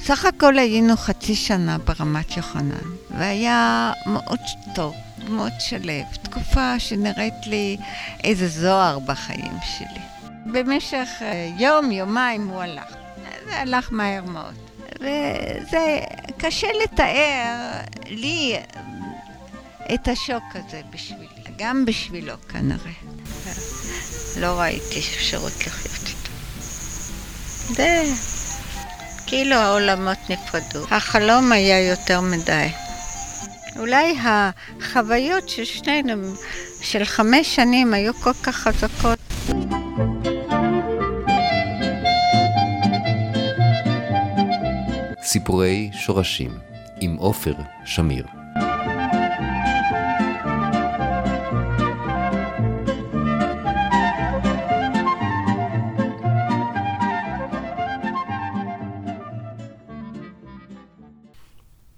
סך הכל היינו חצי שנה ברמת יוחנן, והיה מאוד טוב, מאוד שלב. תקופה שנראית לי איזה זוהר בחיים שלי. במשך אה, יום, יומיים הוא הלך. זה הלך מהר מאוד. וזה קשה לתאר לי את השוק הזה בשבילי, גם בשבילו כנראה. לא ראיתי אפשרות לחיות איתו. זה כאילו העולמות נפרדו. החלום היה יותר מדי. אולי החוויות של שנינו, של חמש שנים, היו כל כך חזקות. סיפורי שורשים עם עופר שמיר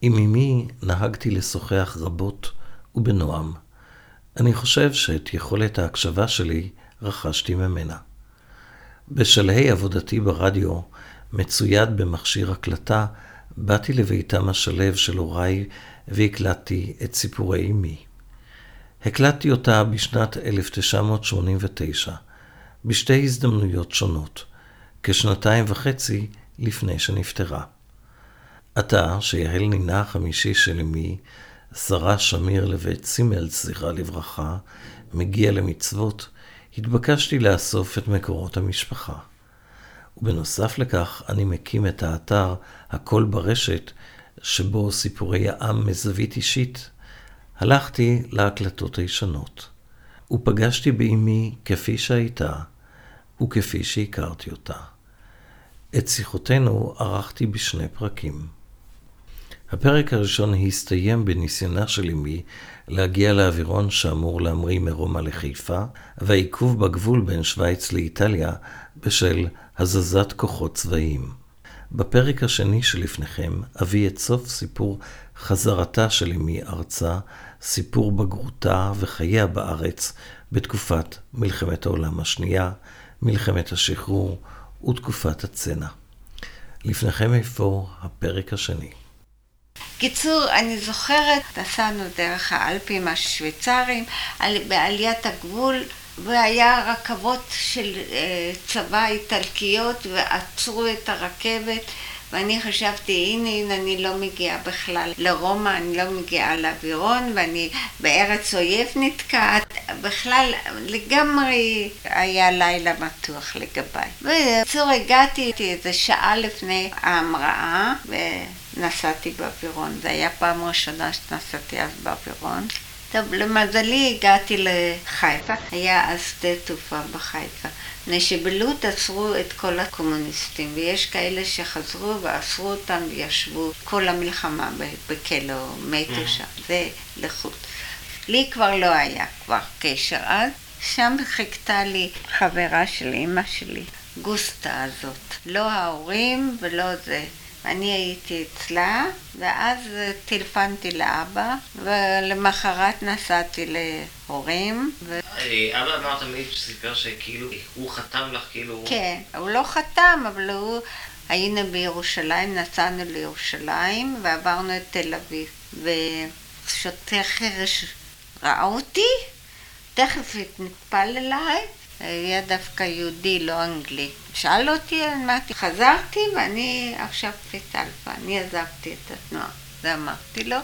עם אמי נהגתי לשוחח רבות ובנועם. אני חושב שאת יכולת ההקשבה שלי רכשתי ממנה. בשלהי עבודתי ברדיו, מצויד במכשיר הקלטה, באתי לביתם השלב של הוריי והקלטתי את סיפורי אמי. הקלטתי אותה בשנת 1989, בשתי הזדמנויות שונות, כשנתיים וחצי לפני שנפטרה. עתה, שיעל נינה החמישי של אמי, שרה שמיר לבית צימל, זכרה לברכה, מגיע למצוות, התבקשתי לאסוף את מקורות המשפחה. ובנוסף לכך, אני מקים את האתר "הכל ברשת", שבו סיפורי העם מזווית אישית. הלכתי להקלטות הישנות, ופגשתי באמי כפי שהייתה, וכפי שהכרתי אותה. את שיחותינו ערכתי בשני פרקים. הפרק הראשון הסתיים בניסיונה של אמי להגיע לאווירון שאמור להמריא מרומא לחיפה, והעיכוב בגבול בין שווייץ לאיטליה בשל הזזת כוחות צבאיים. בפרק השני שלפניכם אביא את סוף סיפור חזרתה של אמי ארצה, סיפור בגרותה וחייה בארץ בתקופת מלחמת העולם השנייה, מלחמת השחרור ותקופת הצנע. לפניכם איפה הפרק השני. קיצור, אני זוכרת, נסענו דרך האלפים השוויצריים, בעליית הגבול, והיה רכבות של אה, צבא איטלקיות, ועצרו את הרכבת, ואני חשבתי, הנה, הנה, אני לא מגיעה בכלל לרומא, אני לא מגיעה לאווירון, ואני בארץ אויב נתקעת. בכלל, לגמרי היה לילה מתוח לגביי. בקיצור, הגעתי איזה שעה לפני ההמראה, ונסעתי באווירון. זו הייתה פעם ראשונה שנסעתי אז באווירון. טוב, למזלי הגעתי לחיפה, היה אז שדה תעופה בחיפה. מפני שבלוד עצרו את כל הקומוניסטים, ויש כאלה שחזרו ואסרו אותם וישבו כל המלחמה בכלא, מתו שם, זה לחוט. לי כבר לא היה כבר קשר אז, שם חיכתה לי חברה של אימא שלי, גוסטה הזאת. לא ההורים ולא זה. אני הייתי אצלה, ואז טלפנתי לאבא, ולמחרת נסעתי להורים. ו... אה, אבא אמר תמיד שסיפר שכאילו, הוא חתם לך כאילו... כן, הוא לא חתם, אבל הוא... היינו בירושלים, נסענו לירושלים, ועברנו את תל אביב. ושוטר חרש ראה אותי, תכף נטפל אליי, היה דווקא יהודי, לא אנגלי. שאל אותי, אמרתי, חזרתי ואני עכשיו פטלפה, אני עזבתי את התנועה. זה אמרתי לו.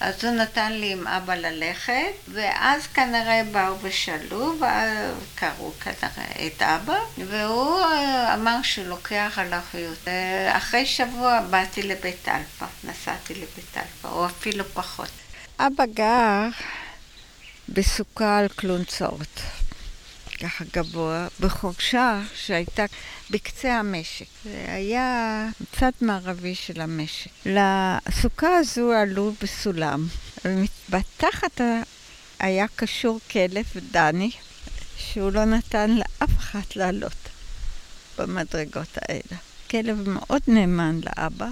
אז הוא נתן לי עם אבא ללכת, ואז כנראה באו ושאלו, וקראו כנראה את אבא, והוא אה, אמר שהוא לוקח על אחריות. אחרי שבוע באתי לבית אלפא, נסעתי לבית אלפא, או אפילו פחות. אבא גר בסוכה על קלונסאות. ככה גבוה, בחורשה שהייתה בקצה המשק. זה היה צד מערבי של המשק. לסוכה הזו עלו בסולם, ומתחת היה קשור כלב דני, שהוא לא נתן לאף אחד לעלות במדרגות האלה. כלב מאוד נאמן לאבא,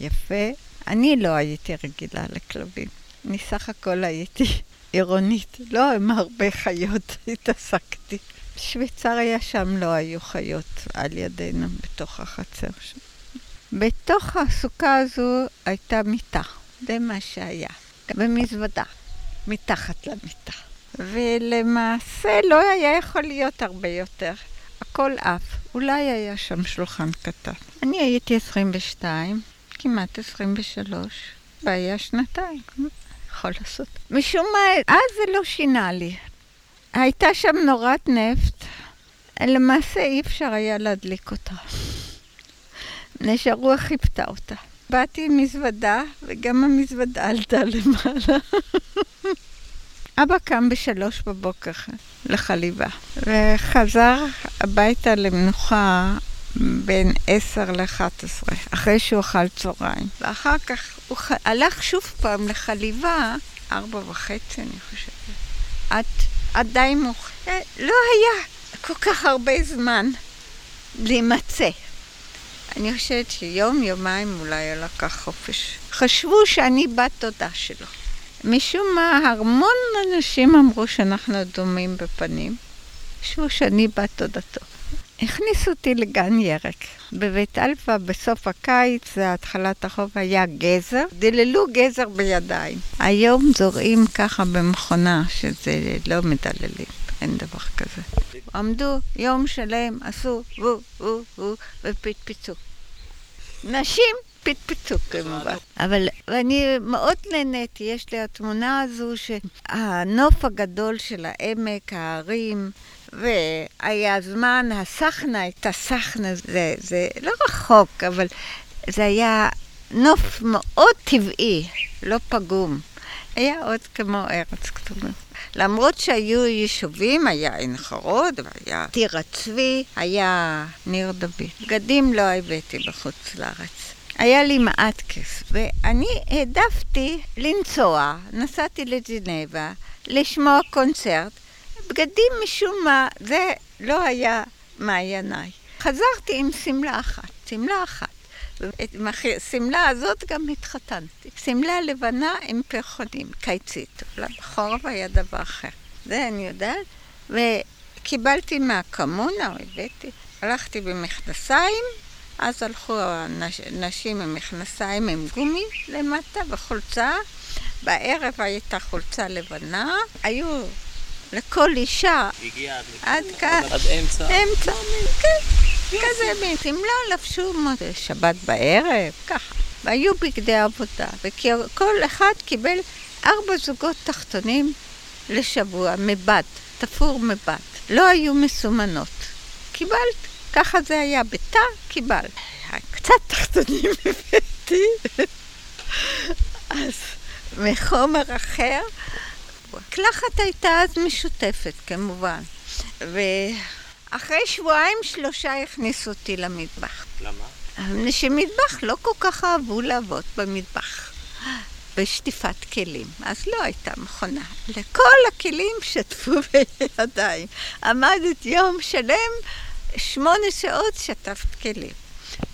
יפה. אני לא הייתי רגילה לכלבים. אני סך הכל הייתי עירונית, לא עם הרבה חיות התעסקתי. בשוויצריה שם לא היו חיות על ידינו בתוך החצר שם. בתוך הסוכה הזו הייתה מיטה, זה מה שהיה, במזוודה, מתחת למיטה. ולמעשה לא היה יכול להיות הרבה יותר. הכל עף. אולי היה שם שולחן קטן. אני הייתי 22, כמעט 23, והיה שנתיים. יכול לעשות. משום מה, אז זה לא שינה לי. הייתה שם נורת נפט, למעשה אי אפשר היה להדליק אותה. מפני שהרוח חיפתה אותה. באתי עם מזוודה, וגם המזוודה עלתה למעלה. אבא קם בשלוש בבוקר לחליבה, וחזר הביתה למנוחה בין עשר לאחת עשרה, אחרי שהוא אכל צהריים. ואחר כך הוא ח... הלך שוב פעם לחליבה, ארבע וחצי אני חושבת, עד, עד די מאוחר. לא היה כל כך הרבה זמן להימצא. אני חושבת שיום, יומיים אולי הוא לקח חופש. חשבו שאני בת דודה שלו. משום מה, המון אנשים אמרו שאנחנו דומים בפנים. חשבו שאני בת דודתו. הכניסו אותי לגן ירק. בבית אלפא בסוף הקיץ, זה התחלת החורף, היה גזר. דיללו גזר בידיים. היום זורעים ככה במכונה, שזה לא מדללים. אין דבר כזה. עמדו יום שלם, עשו וו וו וו ופטפטו. נשים פטפצו כמובן. אבל אני מאוד נהניתי, יש לי התמונה הזו שהנוף הגדול של העמק, ההרים, והיה זמן, הסחנה הייתה סחנה, זה, זה לא רחוק, אבל זה היה נוף מאוד טבעי, לא פגום. היה עוד כמו ארץ כתובה. למרות שהיו יישובים, היה עין חרוד, והיה טירה צבי, היה ניר דוד. בגדים לא הבאתי בחוץ לארץ. היה לי מעט כסף, ואני העדפתי לנסוע, נסעתי לג'נבה, לשמוע קונצרט. בגדים משום מה, זה לא היה מעייניי. חזרתי עם שמלה אחת, שמלה אחת. עם השמלה הזאת גם התחתנתי. שמלה לבנה עם פרחונים, קיצית. בחורף היה דבר אחר. זה אני יודעת. וקיבלתי מהקמונה, הבאתי, הלכתי במכנסיים, אז הלכו הנשים עם מכנסיים עם גומי למטה וחולצה. בערב הייתה חולצה לבנה. היו לכל אישה עד כאן. עד אמצע. אמצע, כן. כזה מין. שמלה לבשו שבת בערב, ככה. והיו בגדי עבודה, וכל אחד קיבל ארבע זוגות תחתונים לשבוע, מבד, תפור מבד. לא היו מסומנות. קיבלת, ככה זה היה, בתא קיבלת. קצת תחתונים הבאתי, אז מחומר אחר. הקלחת הייתה אז משותפת, כמובן. ו... אחרי שבועיים שלושה הכניסו אותי למטבח. למה? מפני שמטבח לא כל כך אהבו לעבוד במטבח. בשטיפת כלים. אז לא הייתה מכונה. לכל הכלים שטפו בידיים. עמדת יום שלם, שמונה שעות שטפת כלים.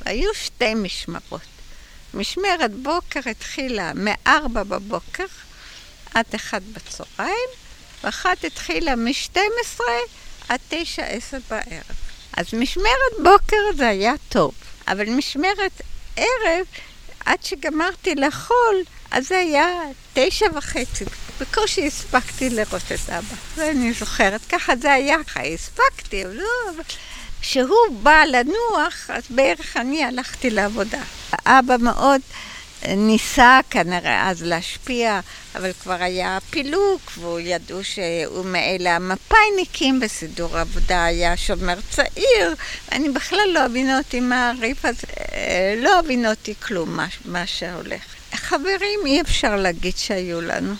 והיו שתי משמרות. משמרת בוקר התחילה מ-4 בבוקר עד 1 בצהריים, ואחת התחילה מ-12 עד תשע, עשר בערב. אז משמרת בוקר זה היה טוב, אבל משמרת ערב, עד שגמרתי לאכול, אז זה היה תשע וחצי. בקושי הספקתי לראות את אבא. זה אני זוכרת. ככה זה היה, ככה הספקתי, אבל לא... כשהוא בא לנוח, אז בערך אני הלכתי לעבודה. אבא מאוד ניסה כנראה אז להשפיע, אבל כבר היה פילוק, והוא ידעו שהוא מאלה המפאיניקים, בסידור עבודה היה שומר צעיר, אני בכלל לא הבינותי מה הריף הזה, לא הבינותי כלום מה, מה שהולך. חברים אי אפשר להגיד שהיו לנו.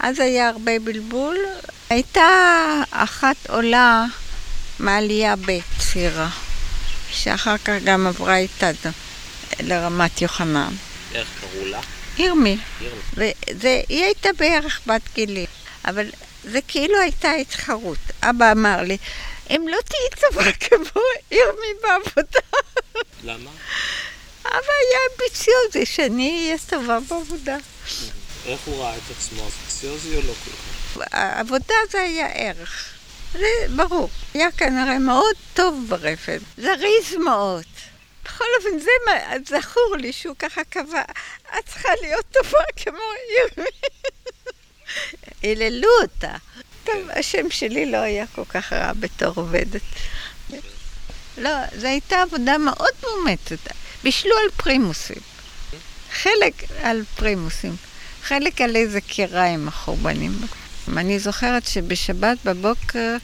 אז היה הרבה בלבול. הייתה אחת עולה מעלייה בצעירה, שאחר כך גם עברה איתנו לרמת יוחנן. איך קראו לה? ירמי. והיא הייתה בערך בת גילי, אבל זה כאילו הייתה התחרות. אבא אמר לי, אם לא תהיי טובה כמו ירמי בעבודה. למה? אבא היה אמביציוזי שאני אהיה טובה בעבודה. איך הוא ראה את עצמו? אמביציוזי או לא כל כך? העבודה זה היה ערך. זה ברור. היה כנראה מאוד טוב ברפת, זריז מאוד. בכל אופן, זה מה, זכור לי שהוא ככה קבע, את צריכה להיות טובה כמו ירמי. היללו אותה. טוב, השם שלי לא היה כל כך רע בתור עובדת. לא, זו הייתה עבודה מאוד מאומצת. בישלו על פרימוסים. חלק על פרימוסים, חלק על איזה קיריים החורבנים. אני זוכרת שבשבת בבוקר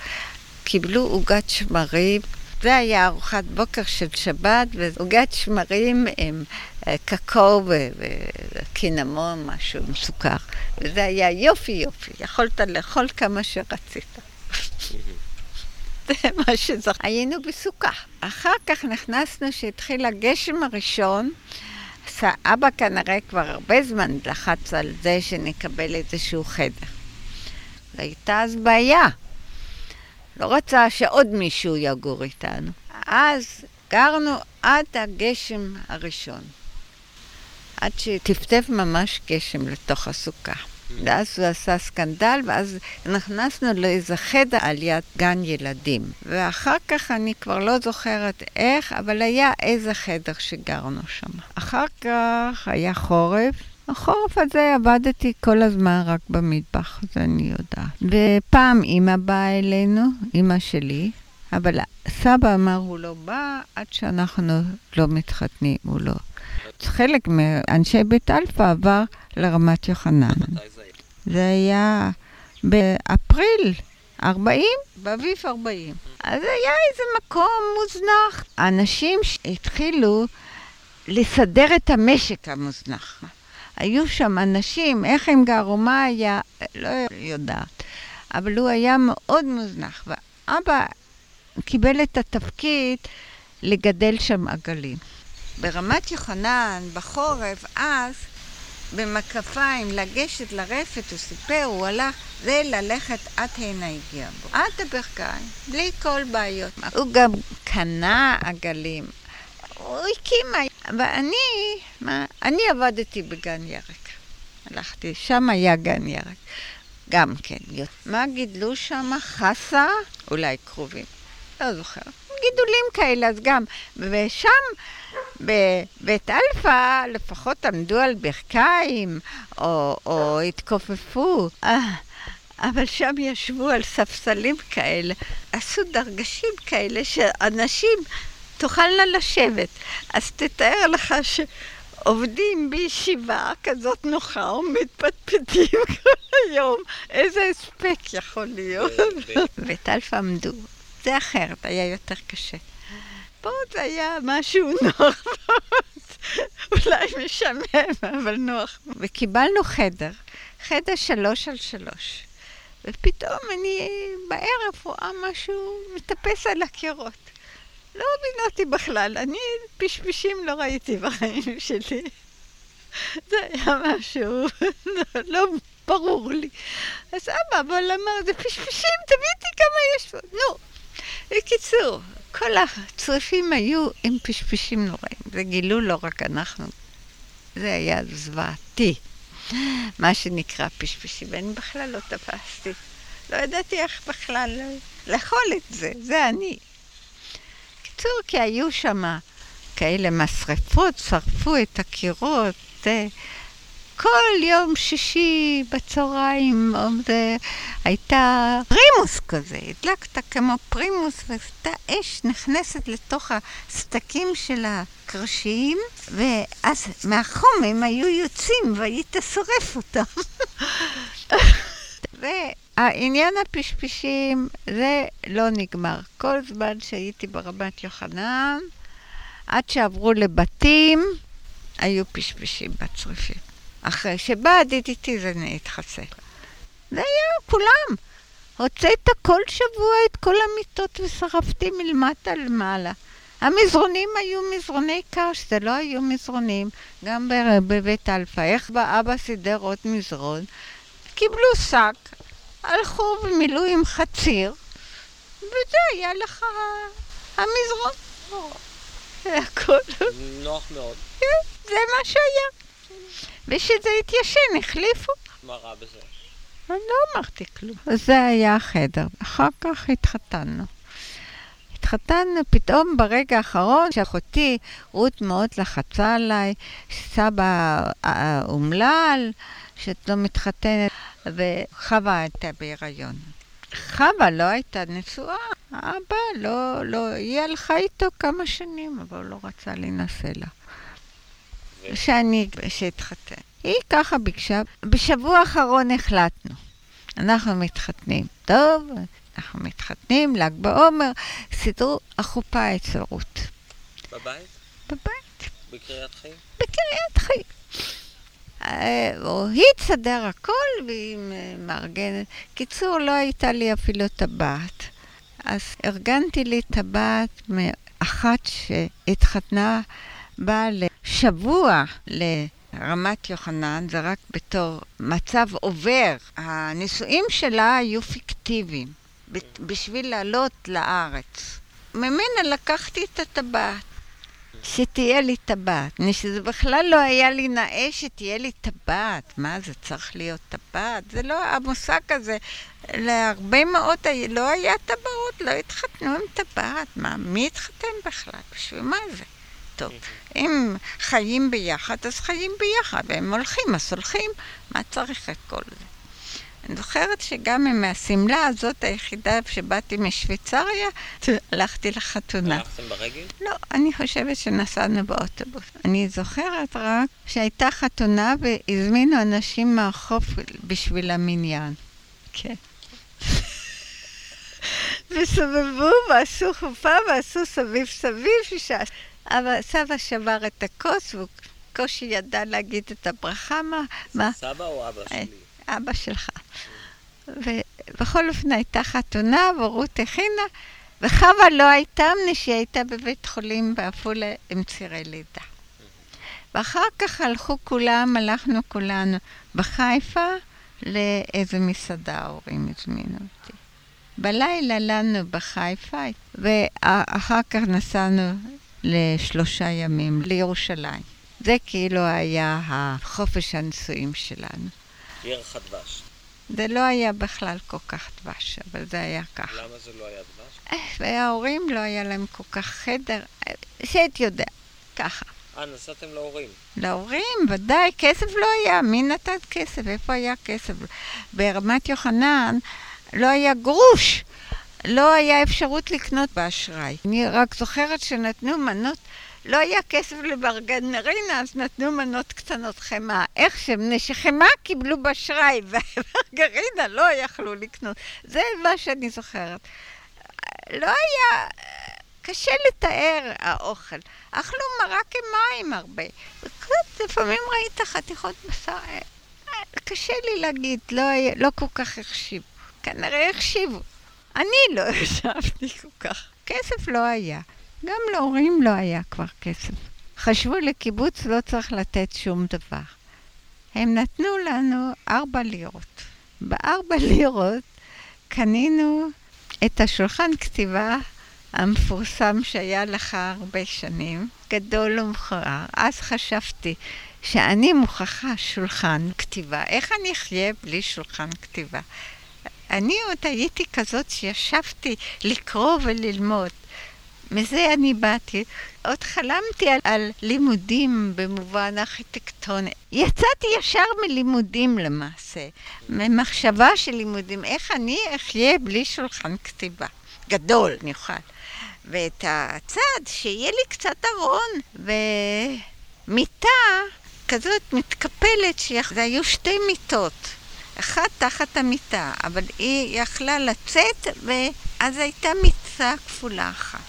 קיבלו עוגת שמרים. זה היה ארוחת בוקר של שבת, ועוגת שמרים עם אה, קקאו וקינמון, משהו עם סוכר. וזה היה יופי יופי, יכולת לאכול כמה שרצית. זה מה שזוכר. היינו בסוכה. אחר כך נכנסנו, שהתחיל הגשם הראשון. אבא כנראה כבר הרבה זמן לחץ על זה שנקבל איזשהו חדר. והייתה אז בעיה. לא רצה שעוד מישהו יגור איתנו. אז גרנו עד הגשם הראשון. עד שטפטף ממש גשם לתוך הסוכה. ואז הוא עשה סקנדל, ואז נכנסנו לאיזה חדר על יד גן ילדים. ואחר כך אני כבר לא זוכרת איך, אבל היה איזה חדר שגרנו שם. אחר כך היה חורף. החורף הזה עבדתי כל הזמן רק במטבח, זה אני יודעת. ופעם אימא באה אלינו, אימא שלי, אבל סבא אמר הוא לא בא עד שאנחנו לא מתחתנים, הוא לא. חלק מאנשי בית אלפא עבר לרמת יוחנן. זה היה באפריל 40, באביב 40. אז היה איזה מקום מוזנח. האנשים התחילו לסדר את המשק המוזנח. היו שם אנשים, איך הם גרו, מה היה, לא יודעת. אבל הוא היה מאוד מוזנח, ואבא קיבל את התפקיד לגדל שם עגלים. ברמת יוחנן, בחורף, אז, במקפיים, לגשת לרפת, הוא סיפר, הוא הלך, זה ללכת עד הנה הגיע בו. עד הברכיים, בלי כל בעיות. הוא גם קנה עגלים. הוא הקים, ואני, מה, אני עבדתי בגן ירק. הלכתי, שם היה גן ירק. גם כן. מה גידלו שם? חסה? אולי קרובים. לא זוכר. גידולים כאלה, אז גם. ושם, בבית אלפא, לפחות עמדו על ברכיים, או, או התכופפו. אה, אבל שם ישבו על ספסלים כאלה, עשו דרגשים כאלה שאנשים תוכלנה לשבת. אז תתאר לך שעובדים בישיבה כזאת נוחה ומתפטפטים כל היום, איזה הספק יכול להיות. וטלפה עמדו. זה אחרת, היה יותר קשה. פה זה היה משהו נוח אולי משעמם, אבל נוח. וקיבלנו חדר, חדר שלוש על שלוש. ופתאום אני בערב רואה משהו מטפס על הקירות. לא הבין אותי בכלל, אני פשפשים לא ראיתי בחיים שלי. זה היה משהו לא ברור לי. אז אבא אבל אמר, זה פשפשים, תביא אותי כמה יש פה. נו, בקיצור, כל הצריפים היו עם פשפשים נוראים. זה גילו לא רק אנחנו. זה היה זוועתי, מה שנקרא פשפשים, ואני בכלל לא תפסתי. לא ידעתי איך בכלל לאכול את זה, זה אני. בקיצור, כי היו שם כאלה משרפות, שרפו את הקירות. כל יום שישי בצהריים זה הייתה פרימוס כזה, הדלקת כמו פרימוס והייתה אש נכנסת לתוך הסדקים של הקרשים ואז מהחום הם היו יוצאים והיית שורף אותם. העניין הפשפשים זה לא נגמר. כל זמן שהייתי ברמת יוחנן, עד שעברו לבתים, היו פשפשים בצריפים. אחרי שבא איתי זה התחסל. זה היה כולם. הוצאת כל שבוע את כל המיטות ושרפתי מלמטה למעלה. המזרונים היו מזרוני קש, זה לא היו מזרונים. גם בבית אלפא, איך באבא סידר עוד מזרון? קיבלו שק, הלכו ומילאו עם חציר, וזה היה לך המזרון. זה הכל. נוח מאוד. כן, זה מה שהיה. וכשזה התיישן, החליפו. מה רע בזה? אני לא אמרתי כלום. זה היה החדר. אחר כך התחתנו. התחתנו פתאום ברגע האחרון, שאחותי רות מאוד לחצה עליי, סבא אה, אומלל, שאת לא מתחתנת, וחווה הייתה בהיריון. חווה לא הייתה נשואה, אבא לא, לא, היא הלכה איתו כמה שנים, אבל הוא לא רצה להינשא לה. שאני, שאתחתן. היא ככה ביקשה, בשבוע האחרון החלטנו. אנחנו מתחתנים. טוב, אנחנו מתחתנים, ל"ג בעומר, סידרו החופה אצל רות. בבית? בבית, בקריית חיים? בקריית חיים. אה, היא תסדר הכל והיא מארגנת. קיצור, לא הייתה לי אפילו טבעת. אז ארגנתי לי טבעת מאחת שהתחתנה, באה לשבוע לרמת יוחנן, זה רק בתור מצב עובר. הנישואים שלה היו פיקטיביים, בשביל לעלות לארץ. ממנה לקחתי את הטבעת. שתהיה לי טבעת. שזה בכלל לא היה לי נאה שתהיה לי טבעת. מה, זה צריך להיות טבעת? זה לא, המושג הזה, להרבה מאוד לא היה טבעות, לא התחתנו עם טבעת. מה, מי התחתן בכלל? בשביל מה זה? טוב, אם חיים ביחד, אז חיים ביחד, והם הולכים, אז הולכים. מה צריך את כל זה? אני זוכרת שגם עם השמלה הזאת היחידה שבאתי משוויצריה, הלכתי לחתונה. הלכתם ברגל? לא, אני חושבת שנסענו באוטובוס. אני זוכרת רק שהייתה חתונה והזמינו אנשים מהחוף בשביל המניין. כן. וסובבו ועשו חופה ועשו סביב סביב שישה. אבל סבא שבר את הכוס והוא קושי ידע להגיד את הברכה. מה? מה? סבא או אבא שלי? אבא שלך. ובכל אופן הייתה חתונה, ורות הכינה, וחווה לא הייתה מפני שהיא הייתה בבית חולים בעפולה עם צירי לידה. ואחר כך הלכו כולם, הלכנו כולנו בחיפה לאיזה מסעדה, ההורים הזמינו אותי. בלילה לנו בחיפה, ואחר כך נסענו לשלושה ימים לירושלים. זה כאילו היה החופש הנישואים שלנו. ירח הדבש. זה לא היה בכלל כל כך דבש, אבל זה היה ככה. למה זה לא היה דבש? אה, וההורים לא היה להם כל כך חדר, שאת יודע, ככה. אה, נסעתם להורים. להורים, ודאי, כסף לא היה, מי נתן כסף? איפה היה כסף? ברמת יוחנן לא היה גרוש. לא היה אפשרות לקנות באשראי. אני רק זוכרת שנתנו מנות לא היה כסף לברגנרינה, אז נתנו מנות קטנות חמאה. איך שמפני שחמאה קיבלו באשראי, וברגרינה לא יכלו לקנות. זה מה שאני זוכרת. לא היה... קשה לתאר האוכל. אכלו מרק עם מים הרבה. וקצת, לפעמים ראית חתיכות בשר. קשה לי להגיד, לא, לא כל כך החשיבו. כנראה החשיבו. אני לא ישבתי כל כך. כסף לא היה. גם להורים לא היה כבר כסף. חשבו לקיבוץ לא צריך לתת שום דבר. הם נתנו לנו ארבע לירות. בארבע לירות קנינו את השולחן כתיבה המפורסם שהיה לך הרבה שנים, גדול ומכוער. אז חשבתי שאני מוכרחה שולחן כתיבה. איך אני אחיה בלי שולחן כתיבה? אני עוד הייתי כזאת שישבתי לקרוא וללמוד. מזה אני באתי. עוד חלמתי על, על לימודים במובן ארכיטקטוני. יצאתי ישר מלימודים למעשה, ממחשבה של לימודים. איך אני אחיה בלי שולחן כתיבה? גדול, נוכל. ואת הצד, שיהיה לי קצת ארון, ומיטה כזאת מתקפלת, שזה היו שתי מיטות. אחת תחת המיטה, אבל היא יכלה לצאת, ואז הייתה מיטה כפולה אחת.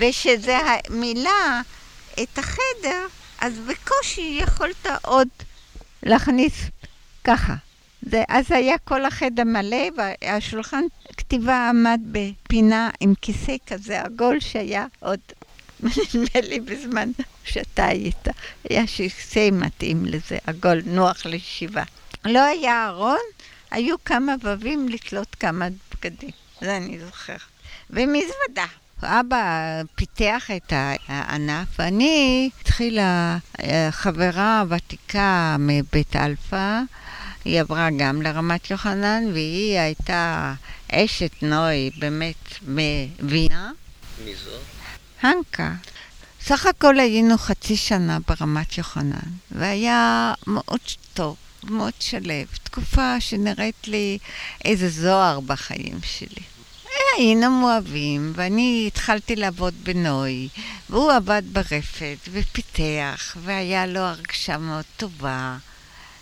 ושזה המילה את החדר, אז בקושי יכולת עוד להכניס ככה. זה, אז היה כל החדר מלא, והשולחן כתיבה עמד בפינה עם כיסא כזה עגול שהיה עוד, נדמה לי בזמן שאתה היית, היה כיסא מתאים לזה, עגול, נוח לישיבה. לא היה ארון, היו כמה ווים לתלות כמה בגדים, זה אני זוכרת. ומזוודה. אבא פיתח את הענף, ואני התחילה חברה ותיקה מבית אלפא, היא עברה גם לרמת יוחנן, והיא הייתה אשת נוי באמת מווינה. מי זאת? הנקה. סך הכל היינו חצי שנה ברמת יוחנן, והיה מאוד טוב, מאוד שלב. תקופה שנראית לי איזה זוהר בחיים שלי. היינו מאוהבים, ואני התחלתי לעבוד בנוי, והוא עבד ברפת ופיתח, והיה לו הרגשה מאוד טובה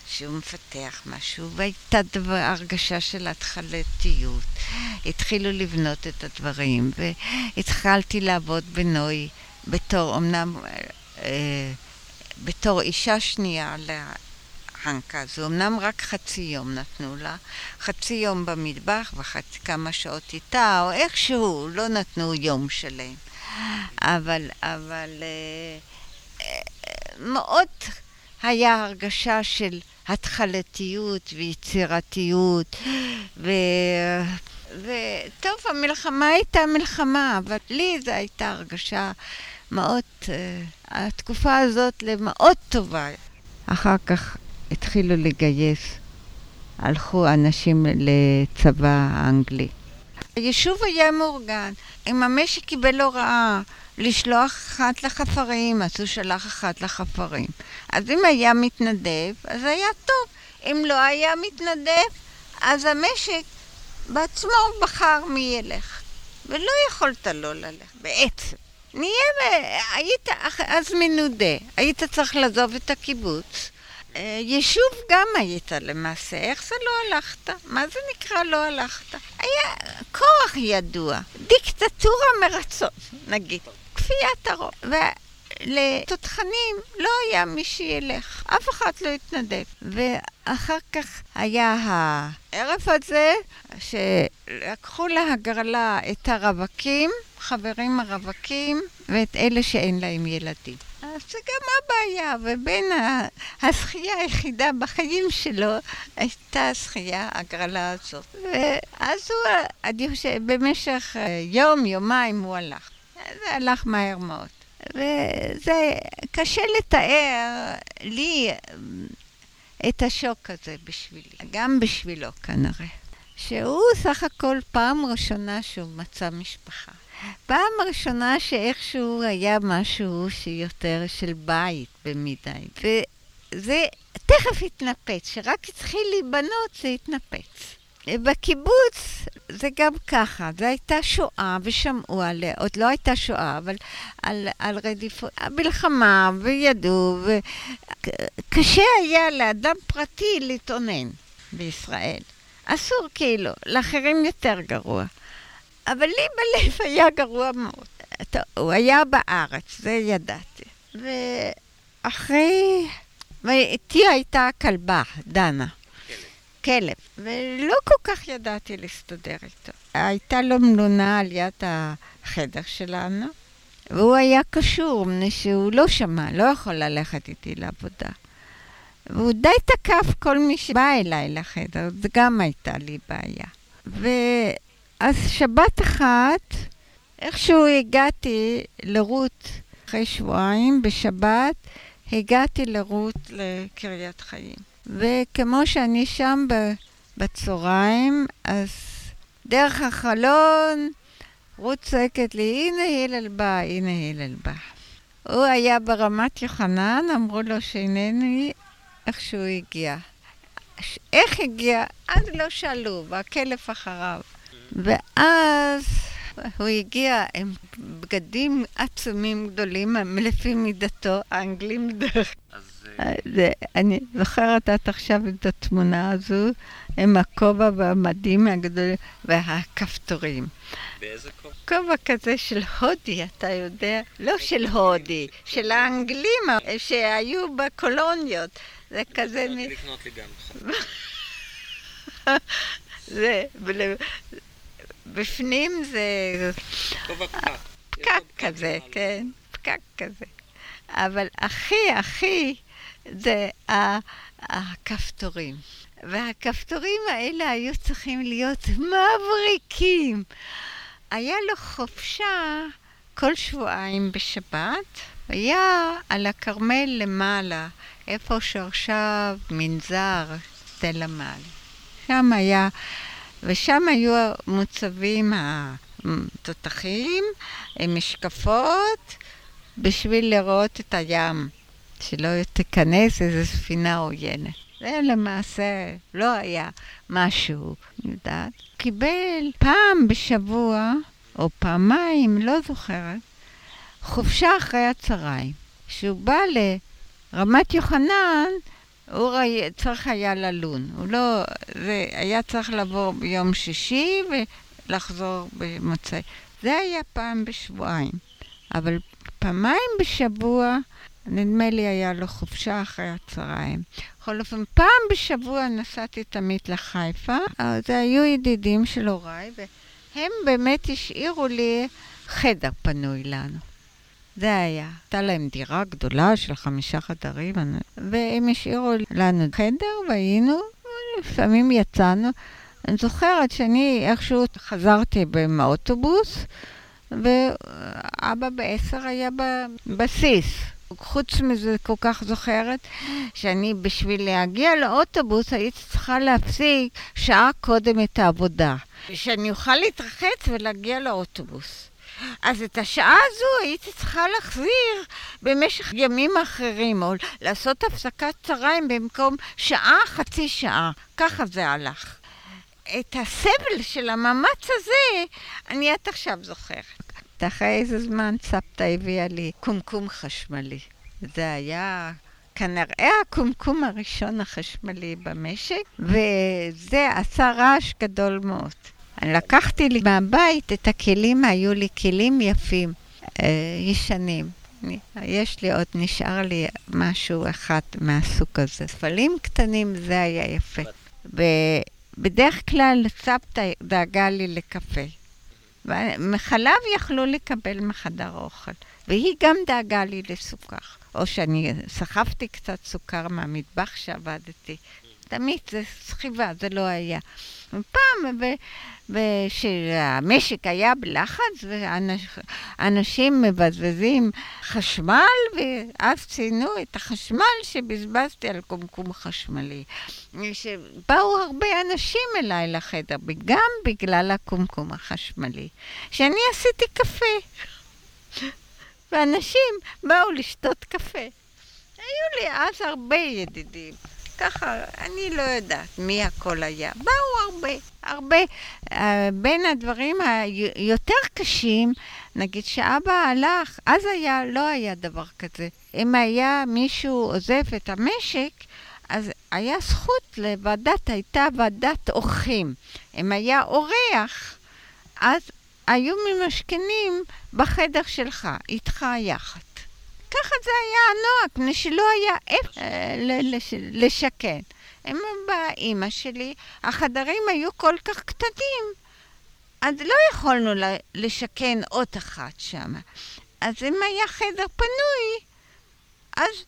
שהוא מפתח משהו, והייתה דבר, הרגשה של התחלתיות. התחילו לבנות את הדברים, והתחלתי לעבוד בנוי בתור, אמנם אה, בתור אישה שנייה להנקה הזו, אמנם רק חצי יום נתנו לה, חצי יום במטבח וחצי כמה שעות איתה, או איכשהו, לא נתנו יום שלם. אבל, אבל אה, אה, מאוד היה הרגשה של התחלתיות ויצירתיות, ו... וטוב, המלחמה הייתה מלחמה, אבל לי זו הייתה הרגשה מאוד, uh, התקופה הזאת למאוד טובה. אחר כך התחילו לגייס, הלכו אנשים לצבא האנגלי. היישוב היה מאורגן, אם המשק קיבל הוראה לשלוח אחת לחפרים, אז הוא שלח אחת לחפרים. אז אם היה מתנדב, אז היה טוב. אם לא היה מתנדב, אז המשק בעצמו בחר מי ילך. ולא יכולת לא ללכת, בעצם. נהיה, היית אז מנודה, היית צריך לעזוב את הקיבוץ. אה, יישוב גם היית למעשה, איך זה לא הלכת? מה זה נקרא לא הלכת? היה כוח ידוע, דיקטטורה מרצון, נגיד, כפיית הרוב. לתותחנים לא היה מי שילך, אף אחד לא התנדב. ואחר כך היה הערב הזה, שלקחו להגרלה את הרווקים, חברים הרווקים, ואת אלה שאין להם ילדים. אז זה גם הבעיה, ובין הזכייה היחידה בחיים שלו הייתה הזכייה, הגרלה הזאת. ואז הוא, אני חושבת, במשך יום, יומיים הוא הלך. זה הלך מהר מאוד. וזה קשה לתאר לי את השוק הזה בשבילי, גם בשבילו כנראה. שהוא סך הכל פעם ראשונה שהוא מצא משפחה. פעם ראשונה שאיכשהו היה משהו שיותר של בית במידי. וזה תכף התנפץ, שרק התחיל להיבנות זה התנפץ. בקיבוץ זה גם ככה, זו הייתה שואה ושמעו עליה, עוד לא הייתה שואה, אבל על, על רדיפות, המלחמה, וידעו, וקשה היה לאדם פרטי להתאונן בישראל. אסור כאילו, לאחרים יותר גרוע. אבל לי בלב היה גרוע מאוד. הוא היה בארץ, זה ידעתי. ואחרי... ואיתי הייתה כלבה, דנה. כלב, ולא כל כך ידעתי להסתדר איתו. הייתה לו מלונה על יד החדר שלנו, והוא היה קשור, מפני שהוא לא שמע, לא יכול ללכת איתי לעבודה. והוא די תקף כל מי שבא אליי לחדר, זו גם הייתה לי בעיה. ואז שבת אחת, איכשהו הגעתי לרות, אחרי שבועיים, בשבת, הגעתי לרות לקריית חיים. וכמו שאני שם בצהריים, אז דרך החלון רות צועקת לי, הנה הלל בא, הנה הלל בא. הוא היה ברמת יוחנן, אמרו לו שאינני, איך שהוא הגיע. איך הגיע? אז לא שאלו, והכלב אחריו. ואז הוא הגיע עם בגדים עצומים גדולים, לפי מידתו, האנגלים דרך... זה, אני זוכרת עד עכשיו את התמונה הזו עם הכובע והמדים הגדולים והכפתורים. באיזה כובע? כובע כזה של הודי, אתה יודע? לא של הודי, של האנגלים שהיו בקולוניות. זה כזה... לקנות לי גם זה, בפנים זה... פקק. כזה, כן, פקק כזה. אבל הכי הכי זה הכפתורים. והכפתורים האלה היו צריכים להיות מבריקים. היה לו חופשה כל שבועיים בשבת, היה על הכרמל למעלה, איפה שעכשיו מנזר, סטלה מאלי. שם היה, ושם היו מוצבים התותחים משקפות בשביל לראות את הים, שלא תיכנס איזו ספינה עוינת. זה למעשה לא היה משהו, יודעת. קיבל פעם בשבוע, או פעמיים, לא זוכרת, חופשה אחרי הצהריים. כשהוא בא לרמת יוחנן, הוא ראי, צריך היה ללון. הוא לא... זה היה צריך לבוא ביום שישי ולחזור במוצאי. זה היה פעם בשבועיים. אבל פעמיים בשבוע, נדמה לי היה לו חופשה אחרי הצהריים. בכל אופן, פעם בשבוע נסעתי תמיד לחיפה. זה היו ידידים של הוריי, והם באמת השאירו לי חדר פנוי לנו. זה היה. הייתה להם דירה גדולה של חמישה חדרים, והם השאירו לנו חדר והיינו, לפעמים יצאנו. אני זוכרת שאני איכשהו חזרתי באוטובוס, ואבא בעשר היה בבסיס. חוץ מזה, כל כך זוכרת שאני, בשביל להגיע לאוטובוס, הייתי צריכה להפסיק שעה קודם את העבודה. שאני אוכל להתרחץ ולהגיע לאוטובוס. אז את השעה הזו הייתי צריכה להחזיר במשך ימים אחרים, או לעשות הפסקת צהריים במקום שעה, חצי שעה. ככה זה הלך. את הסבל של המאמץ הזה, אני עד עכשיו זוכרת. אחרי איזה זמן סבתא הביאה לי קומקום חשמלי. זה היה כנראה הקומקום הראשון החשמלי במשק, וזה עשה רעש גדול מאוד. לקחתי לי מהבית את הכלים, היו לי כלים יפים, אה, ישנים. יש לי עוד, נשאר לי משהו אחד מהסוג הזה. ספלים קטנים, זה היה יפה. ובדרך כלל סבתא דאגה לי לקפה. מחלב יכלו לקבל מחדר אוכל, והיא גם דאגה לי לסוכר. או שאני סחבתי קצת סוכר מהמטבח שעבדתי. תמיד זה סחיבה, זה לא היה. פעם, כשהמשק היה בלחץ ואנשים מבזבזים חשמל, ואז ציינו את החשמל שבזבזתי על קומקום חשמלי. שבאו הרבה אנשים אליי לחדר, גם בגלל הקומקום החשמלי, שאני עשיתי קפה. ואנשים באו לשתות קפה. היו לי אז הרבה ידידים. ככה, אני לא יודעת מי הכל היה. באו הרבה, הרבה. Uh, בין הדברים היותר קשים, נגיד שאבא הלך, אז היה, לא היה דבר כזה. אם היה מישהו עוזב את המשק, אז היה זכות לוועדת, הייתה ועדת אורחים. אם היה אורח, אז היו ממשכנים בחדר שלך, איתך יחד. ככה זה היה הנוהג, מפני שלא היה איפה אה, לשכן. הם באימא שלי, החדרים היו כל כך קטנים, אז לא יכולנו לשכן עוד אחת שם. אז אם היה חדר פנוי, אז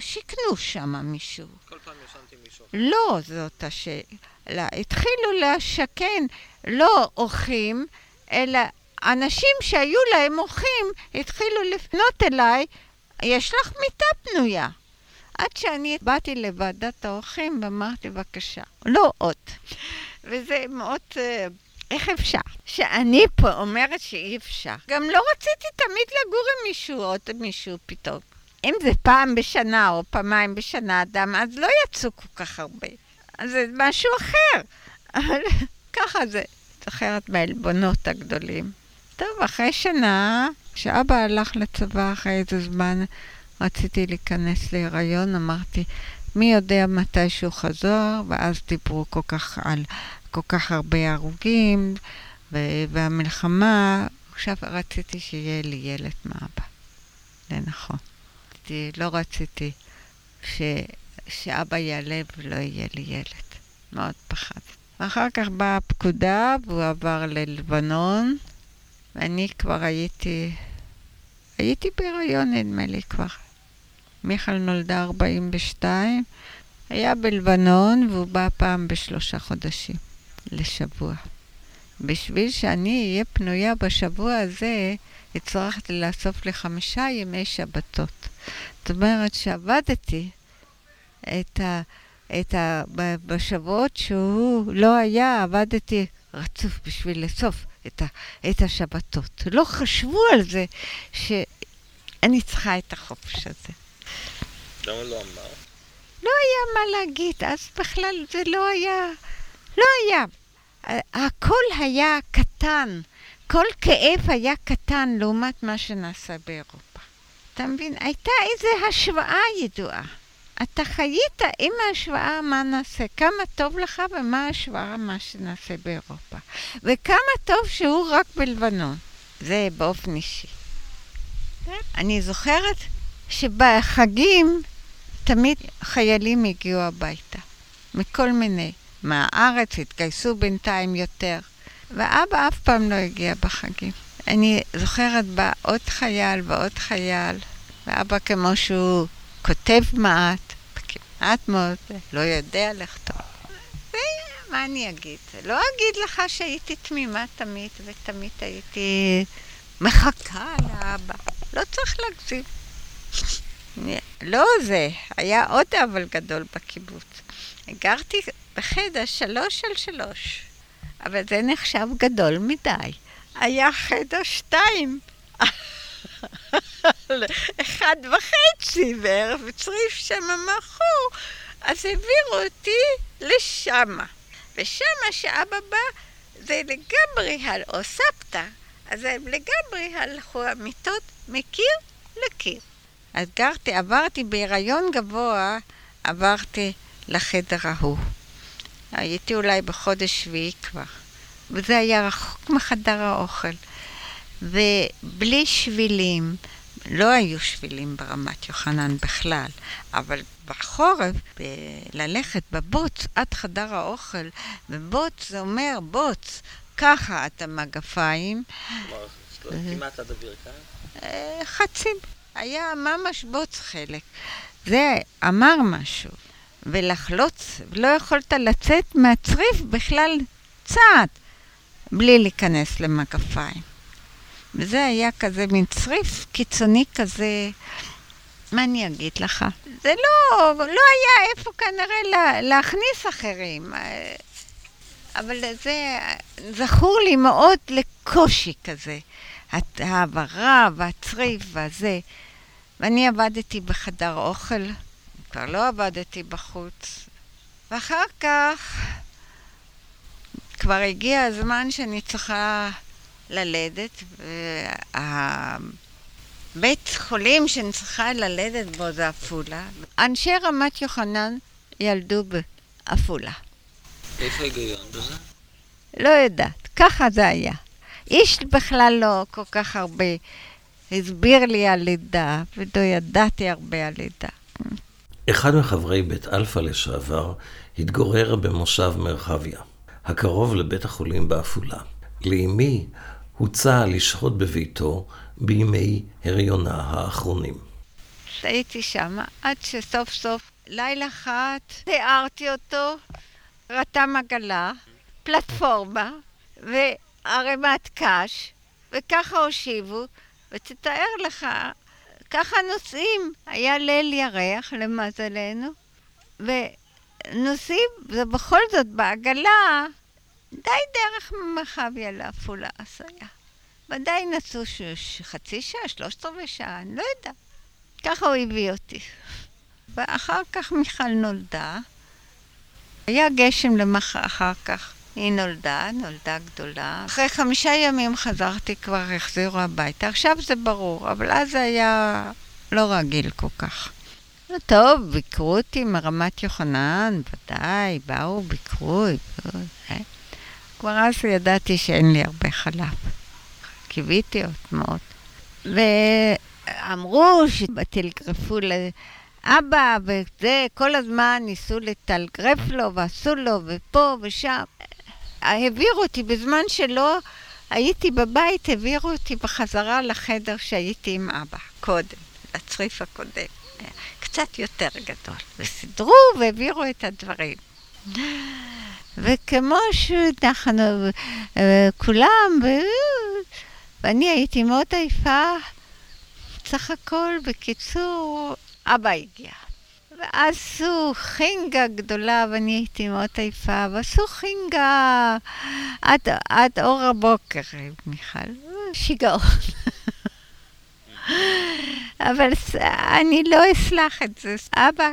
שיכנו שם מישהו. כל פעם ישנתי מישהו. לא, זאת השאלה. התחילו לשכן לא אורחים, אלא אנשים שהיו להם אורחים התחילו לפנות אליי יש לך מיטה פנויה. עד שאני באתי לוועדת האורחים ואמרתי, בבקשה, לא עוד. וזה מאוד... אה, איך אפשר? שאני פה אומרת שאי אפשר. גם לא רציתי תמיד לגור עם מישהו, עוד מישהו פתאום. אם זה פעם בשנה או פעמיים בשנה אדם, אז לא יצאו כל כך הרבה. אז זה משהו אחר. אבל ככה זה. זוכרת מהעלבונות הגדולים. טוב, אחרי שנה כשאבא הלך לצבא אחרי איזה זמן, רציתי להיכנס להיריון, אמרתי, מי יודע מתי שהוא חזור, ואז דיברו כל כך על כל כך הרבה הרוגים, והמלחמה, עכשיו רציתי שיהיה לי ילד מאבא. זה נכון. לא רציתי ש, שאבא יעלה ולא יהיה לי ילד. מאוד פחדתי. ואחר כך באה הפקודה והוא עבר ללבנון, ואני כבר הייתי, הייתי בהיריון נדמה לי כבר. מיכל נולדה 42, היה בלבנון והוא בא פעם בשלושה חודשים, לשבוע. בשביל שאני אהיה פנויה בשבוע הזה, הצלחתי לאסוף לי חמישה ימי שבתות. זאת אומרת שעבדתי את את ה... בשבועות שהוא לא היה, עבדתי רצוף בשביל לאסוף את, ה... את השבתות. לא חשבו על זה שאני צריכה את החופש הזה. למה לא אמר? לא היה מה להגיד, אז בכלל זה לא היה, לא היה. הכל היה קטן, כל כאב היה קטן לעומת מה שנעשה באירופה. אתה מבין? הייתה איזו השוואה ידועה. אתה חיית עם ההשוואה מה נעשה, כמה טוב לך ומה ההשוואה מה שנעשה באירופה. וכמה טוב שהוא רק בלבנון. זה באופן אישי. אני זוכרת שבחגים תמיד חיילים הגיעו הביתה, מכל מיני. מהארץ התגייסו בינתיים יותר, ואבא אף פעם לא הגיע בחגים. אני זוכרת בא עוד חייל ועוד חייל, ואבא כמו שהוא כותב מעט, מעט מאוד, לא יודע לכתוב. ומה אני אגיד? לא אגיד לך שהייתי תמימה תמיד, ותמיד הייתי מחכה לאבא. לא צריך להגזים. לא זה, היה עוד אבל גדול בקיבוץ. גרתי בחדר שלוש על שלוש, אבל זה נחשב גדול מדי. היה חדר שתיים. אחד וחצי, וערב צריף שם מכור, אז העבירו אותי לשמה. ושמה שאבא בא, זה לגמרי, הל- או סבתא, אז הם לגמרי הלכו המיטות מקיר לקיר. אז גרתי, עברתי בהיריון גבוה, עברתי לחדר ההוא. הייתי אולי בחודש שביעי כבר, וזה היה רחוק מחדר האוכל. ובלי שבילים, לא היו שבילים ברמת יוחנן בכלל, אבל בחורף, ב- ללכת בבוץ עד חדר האוכל, ובוץ זה אומר בוץ, ככה את המגפיים, כלומר, כמעט עד הברכיים? אה, חצי, היה ממש בוץ חלק. זה אמר משהו. ולחלוץ, לא יכולת לצאת מהצריף בכלל צעד בלי להיכנס למגפיים. וזה היה כזה מין צריף קיצוני כזה, מה אני אגיד לך? זה לא, לא היה איפה כנראה לה, להכניס אחרים. אבל זה זכור לי מאוד לקושי כזה. הת- העברה והצריף והזה. ואני עבדתי בחדר אוכל, כבר לא עבדתי בחוץ. ואחר כך כבר הגיע הזמן שאני צריכה ללדת, והבית חולים שאני צריכה ללדת בו זה עפולה. אנשי רמת יוחנן ילדו בעפולה. איפה ההיגיון בזה? לא יודעת, ככה זה היה. איש בכלל לא כל כך הרבה הסביר לי על לידה, ולא ידעתי הרבה על לידה. אחד מחברי בית אלפא לשעבר התגורר במושב מרחביה, הקרוב לבית החולים בעפולה. לאמי הוצע לשהות בביתו בימי הריונה האחרונים. הייתי שם עד שסוף סוף, לילה אחד, תיארתי אותו, רתם עגלה, פלטפורמה וערימת קש, וככה הושיבו, ותתאר לך, ככה נוסעים, היה ליל ירח למזלנו, ונוסעים, זה בכל זאת בעגלה, די דרך מרחביה לעפולה היה. ודאי נסעו ש- חצי שעה, שלושת רבעי שעה, אני לא יודעת. ככה הוא הביא אותי. ואחר כך מיכל נולדה. היה גשם למח... אחר כך. היא נולדה, נולדה גדולה. אחרי חמישה ימים חזרתי כבר, החזירו הביתה. עכשיו זה ברור, אבל אז זה היה לא רגיל כל כך. נו, טוב, ביקרו אותי מרמת יוחנן, ודאי, באו, ביקרו, ביקרו, אה. כבר אז ידעתי שאין לי הרבה חלב. קיוויתי עוד מאוד. ואמרו שטלגרפו לאבא, וזה, כל הזמן ניסו לטלגרף לו, ועשו לו, ופה ושם. העבירו אותי בזמן שלא הייתי בבית, העבירו אותי בחזרה לחדר שהייתי עם אבא, קודם, לצריף הקודם. קצת יותר גדול. וסידרו והעבירו את הדברים. וכמו שאנחנו אה, כולם. ואני הייתי מאוד עייפה, בסך הכל, בקיצור, אבא הגיע. עשו חינגה גדולה, ואני הייתי מאוד עייפה, ועשו חינגה עד, עד אור הבוקר, מיכל. שיגעון. אבל אני לא אסלח את זה. אבא,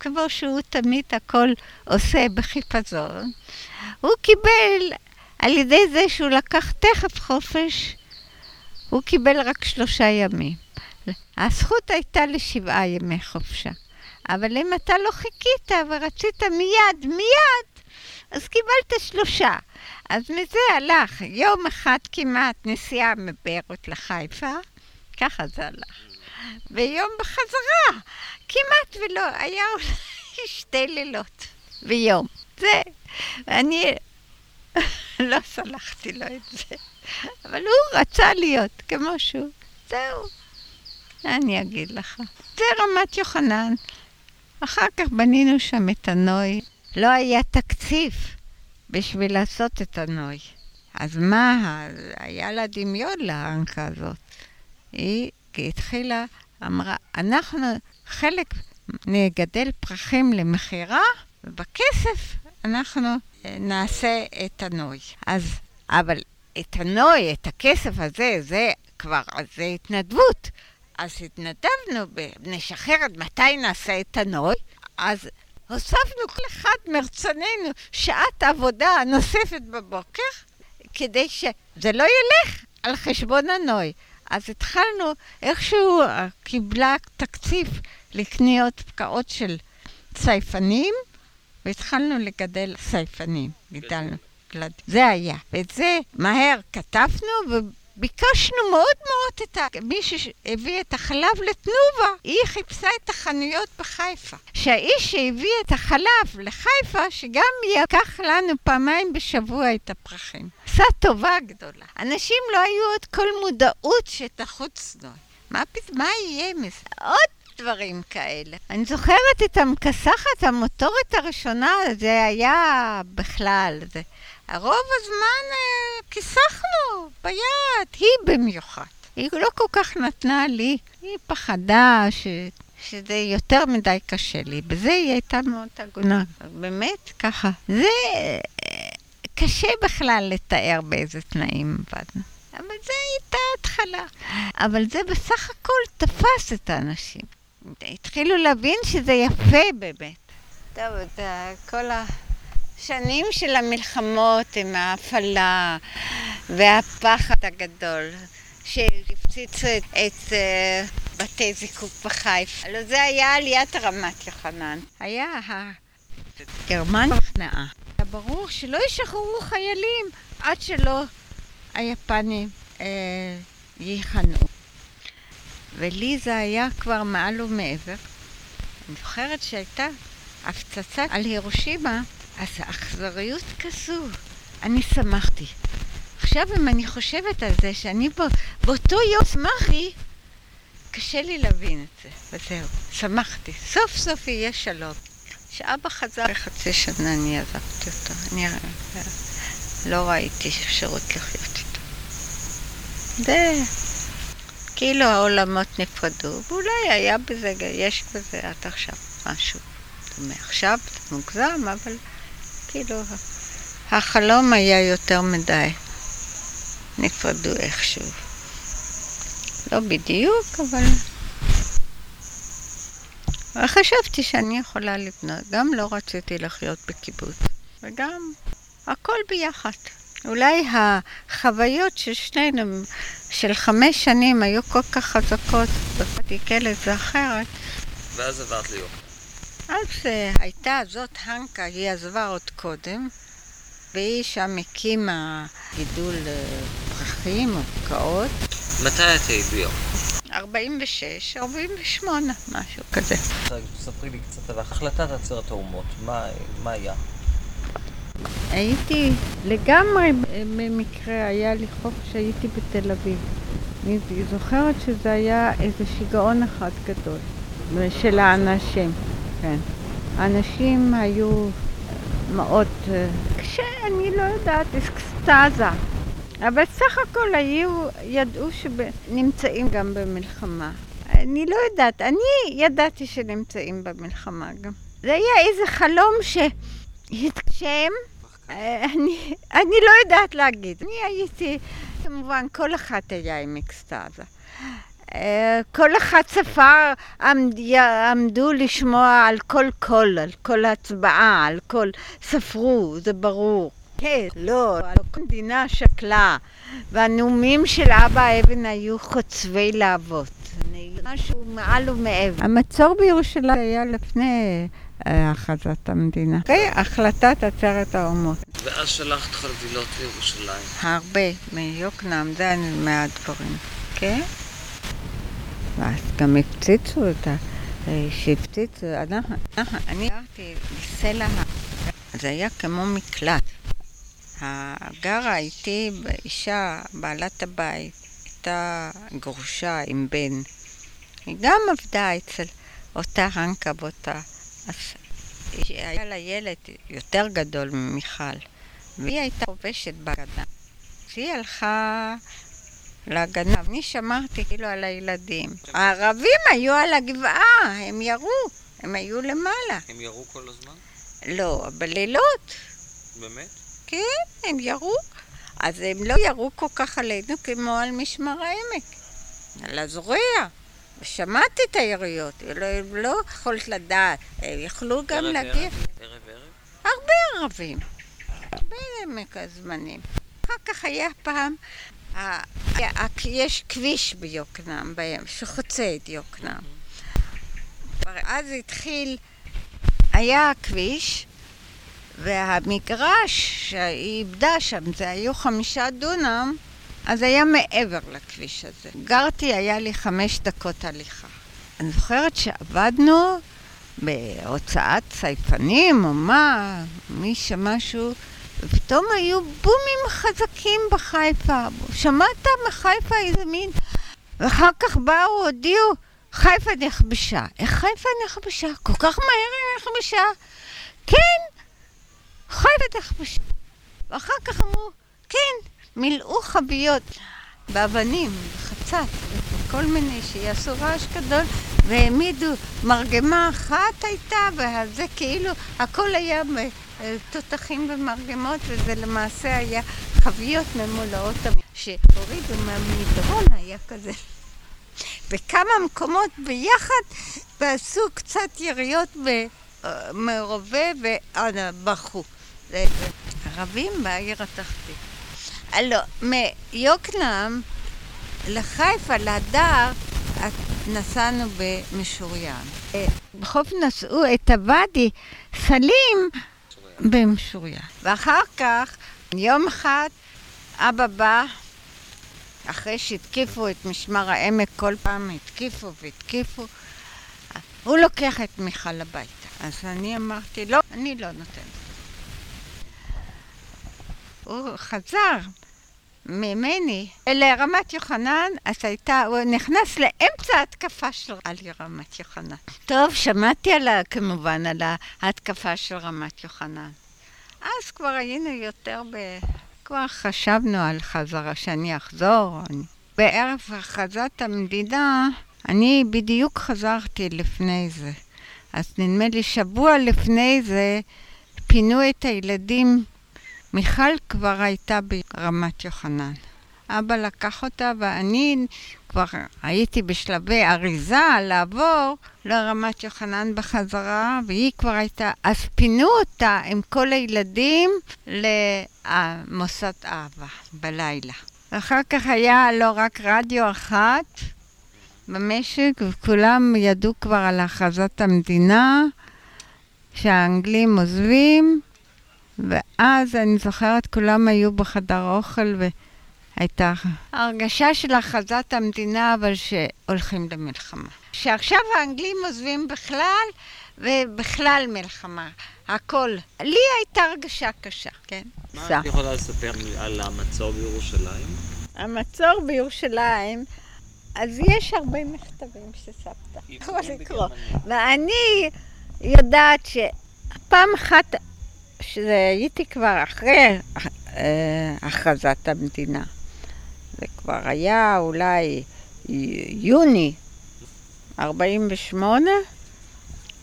כמו שהוא תמיד הכל עושה בחיפזון, הוא קיבל, על ידי זה שהוא לקח תכף חופש, הוא קיבל רק שלושה ימים. הזכות הייתה לשבעה ימי חופשה. אבל אם אתה לא חיכית ורצית מיד, מיד, אז קיבלת שלושה. אז מזה הלך יום אחד כמעט נסיעה מביירות לחיפה, ככה זה הלך. ויום בחזרה, כמעט ולא, היה אולי שתי לילות ביום. זה, אני לא סלחתי לו את זה, אבל הוא רצה להיות כמו שהוא. זהו. אני אגיד לך. זה רמת יוחנן. אחר כך בנינו שם את הנוי. לא היה תקציב בשביל לעשות את הנוי. אז מה, היה לה דמיון לאנקה הזאת. היא התחילה, אמרה, אנחנו חלק נגדל פרחים למכירה, ובכסף אנחנו אה, נעשה את הנוי. אז, אבל את הנוי, את הכסף הזה, זה כבר, זה התנדבות. אז התנדבנו ב"נשחרר עד מתי נעשה את הנוי", אז הוספנו כל אחד מרצוננו שעת עבודה נוספת בבוקר, כדי שזה לא ילך על חשבון הנוי. אז התחלנו, איכשהו קיבלה תקציב לקניות פקעות של צייפנים, והתחלנו לגדל צייפנים, גידלנו. זה היה. ואת זה מהר כתבנו, ביקשנו מאוד מאוד את ה... מי שהביא את החלב לתנובה, היא חיפשה את החנויות בחיפה. שהאיש שהביא את החלב לחיפה, שגם ייקח לנו פעמיים בשבוע את הפרחים. עשה טובה גדולה. אנשים לא היו עוד כל מודעות שתחוץ לו. מה, מה יהיה מזה? עוד דברים כאלה. אני זוכרת את המכסחת, המוטורת הראשונה, זה היה בכלל, זה... רוב הזמן אה, כיסחנו ביד, היא במיוחד. היא לא כל כך נתנה לי, היא פחדה ש... שזה יותר מדי קשה לי. בזה היא הייתה מאוד הגונה. באמת, ככה. זה אה, קשה בכלל לתאר באיזה תנאים עבדנו. אבל זה הייתה התחלה. אבל זה בסך הכל תפס את האנשים. התחילו להבין שזה יפה באמת. טוב, כל ה... שנים של המלחמות עם ההפעלה והפחד הגדול שהפציצו את, את uh, בתי זיקוק בחיף. הלוא זה היה עליית רמת יוחנן. היה גרמניה נכנעה. היה ברור שלא ישחררו חיילים עד שלא היפנים אה, ייכנעו. ולי זה היה כבר מעל ומעבר. אני זוכרת שהייתה הפצצה על הירושימה אז האכזריות כזו, אני שמחתי. עכשיו אם אני חושבת על זה שאני בו, באותו יום שמחתי, קשה לי להבין את זה, וזהו, שמחתי. סוף סוף יהיה שלום. כשאבא חזר לחצי שנה אני עזבתי אותו. אני לא ראיתי אפשרות לחיות איתו. זה כאילו העולמות נפרדו, ואולי היה בזה, יש בזה עד עכשיו משהו. מעכשיו זה מוגזם, אבל... כאילו, החלום היה יותר מדי. נפרדו איכשהו. לא בדיוק, אבל... וחשבתי שאני יכולה לבנות. גם לא רציתי לחיות בקיבוץ, וגם הכל ביחד. אולי החוויות של שנינו, של חמש שנים, היו כל כך חזקות, בפתי כלא זה אחרת. ואז עברת ליום. אז הייתה זאת הנקה, היא עזבה עוד קודם, והיא שם הקימה גידול אה, פרחים או פקעות. מתי את היית ביום? 46, 48, משהו כזה. ספרי לי קצת על החלטת עצרת האומות, מה, מה היה? הייתי לגמרי במקרה, היה לי חופש שהייתי בתל אביב. אני זוכרת שזה היה איזה שיגעון אחד גדול של האנשים. כן. האנשים היו מאוד אה, קשה, אני לא יודעת, אקסטזה. אבל סך הכל היו, ידעו שנמצאים גם במלחמה. אני לא יודעת, אני ידעתי שנמצאים במלחמה גם. זה היה איזה חלום שהתגשם, אה, אני, אני לא יודעת להגיד. אני הייתי, כמובן, כל אחת היה עם אקסטאזה. אה, כל אחד ספר, עמד, עמדו לשמוע על כל קול, על כל הצבעה, על כל... ספרו, זה ברור. כן, לא, כל המדינה שקלה, והנאומים של אבא אבן היו חוצבי להבות. משהו מעל ומעבר. המצור בירושלים היה לפני אה, הכרזת המדינה. אחרי החלטת עצרת האומות. ואז שלחת חבילות לירושלים. הרבה, מיוקנעם, זה מהדברים, כן? ואז גם הפציצו אותה, אה, שהפציצו, אני גרתי בסלע, זה היה כמו מקלט. הגרה איתי אישה, בעלת הבית, הייתה גרושה עם בן. היא גם עבדה אצל אותה רנקה באותה... אז היה לה ילד יותר גדול ממיכל, והיא הייתה חובשת בהגנה. אז היא הלכה להגנה, ואני שמרתי כאילו על הילדים. הערבים היו על הגבעה, הם ירו, הם היו למעלה. הם ירו כל הזמן? לא, בלילות. באמת? כן, הם ירו. אז הם לא ירו כל כך עלינו כמו על משמר העמק, על הזורע. שמעתי את היריות, לא, לא יכולת לדעת, הם יכלו גם ערב להגיע. ערב? ערב? הרבה ערבים, הרבה עמק הזמנים. אחר כך היה פעם, יש כביש ביוקנעם, שחוצה את יוקנעם. אז התחיל, היה הכביש, והמגרש שהיא איבדה שם, זה היו חמישה דונם, אז היה מעבר לכביש הזה. גרתי, היה לי חמש דקות הליכה. אני זוכרת שעבדנו בהוצאת צייפנים או מה, מי שמשהו, ופתאום היו בומים חזקים בחיפה. שמעת מחיפה איזה מין... ואחר כך באו, הודיעו, חיפה נכבשה. איך חיפה נכבשה? כל כך מהר היא נכבשה? כן, חיפה נכבשה. ואחר כך אמרו, כן, מילאו חביות באבנים, בחצץ, וכל מיני, שיעשו רעש גדול, והעמידו מרגמה אחת הייתה, וזה כאילו, הכל היה תותחים ומרגמות, וזה למעשה היה חביות ממולאות, שהורידו מהמדרון היה כזה. בכמה מקומות ביחד, ועשו קצת יריות במערובה ובחו. ערבים בעיר התחתית. לא, מיוקנעם לחיפה, להדר, נסענו במשוריין. בחוף נסעו את הוואדי סלים במשוריין. ואחר כך, יום אחד, אבא בא, אחרי שהתקיפו את משמר העמק, כל פעם התקיפו והתקיפו, הוא לוקח את מיכל הביתה. אז אני אמרתי, לא, אני לא נותנת. הוא חזר ממני לרמת יוחנן, אז הייתה, הוא נכנס לאמצע ההתקפה של על רמת יוחנן. טוב, שמעתי על, כמובן על ההתקפה של רמת יוחנן. אז כבר היינו יותר ב... כבר חשבנו על חזרה, שאני אחזור. אני... בערב הכרזת המדינה, אני בדיוק חזרתי לפני זה. אז נדמה לי שבוע לפני זה פינו את הילדים מיכל כבר הייתה ברמת יוחנן. אבא לקח אותה ואני כבר הייתי בשלבי אריזה לעבור לרמת יוחנן בחזרה, והיא כבר הייתה, אז פינו אותה עם כל הילדים למוסד אהבה בלילה. אחר כך היה לא רק רדיו אחת במשק, וכולם ידעו כבר על הכרזת המדינה, שהאנגלים עוזבים, ואז אני זוכרת, כולם היו בחדר אוכל והייתה הרגשה של הכרזת המדינה, אבל שהולכים למלחמה. שעכשיו האנגלים עוזבים בכלל, ובכלל מלחמה. הכל. לי הייתה הרגשה קשה, כן? מה את יכולה לספר על המצור בירושלים? המצור בירושלים, אז יש הרבה מכתבים שסבתא יכול לקרוא. ואני יודעת שפעם אחת שהייתי כבר אחרי אה, הכרזת המדינה. זה כבר היה אולי יוני, 48,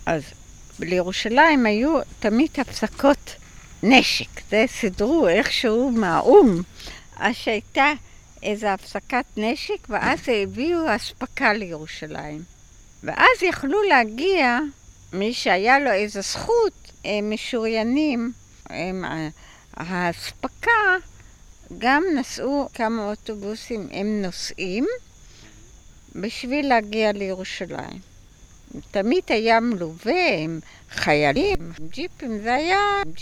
אז לירושלים היו תמיד הפסקות נשק. זה סידרו איכשהו מהאו"ם. אז שהייתה איזו הפסקת נשק, ואז הביאו אספקה לירושלים. ואז יכלו להגיע, מי שהיה לו איזו זכות, משוריינים, הם, האספקה, גם נסעו כמה אוטובוסים, הם נוסעים, בשביל להגיע לירושלים. תמיד היה מלווה עם חיילים, עם ג'יפים, זה היה...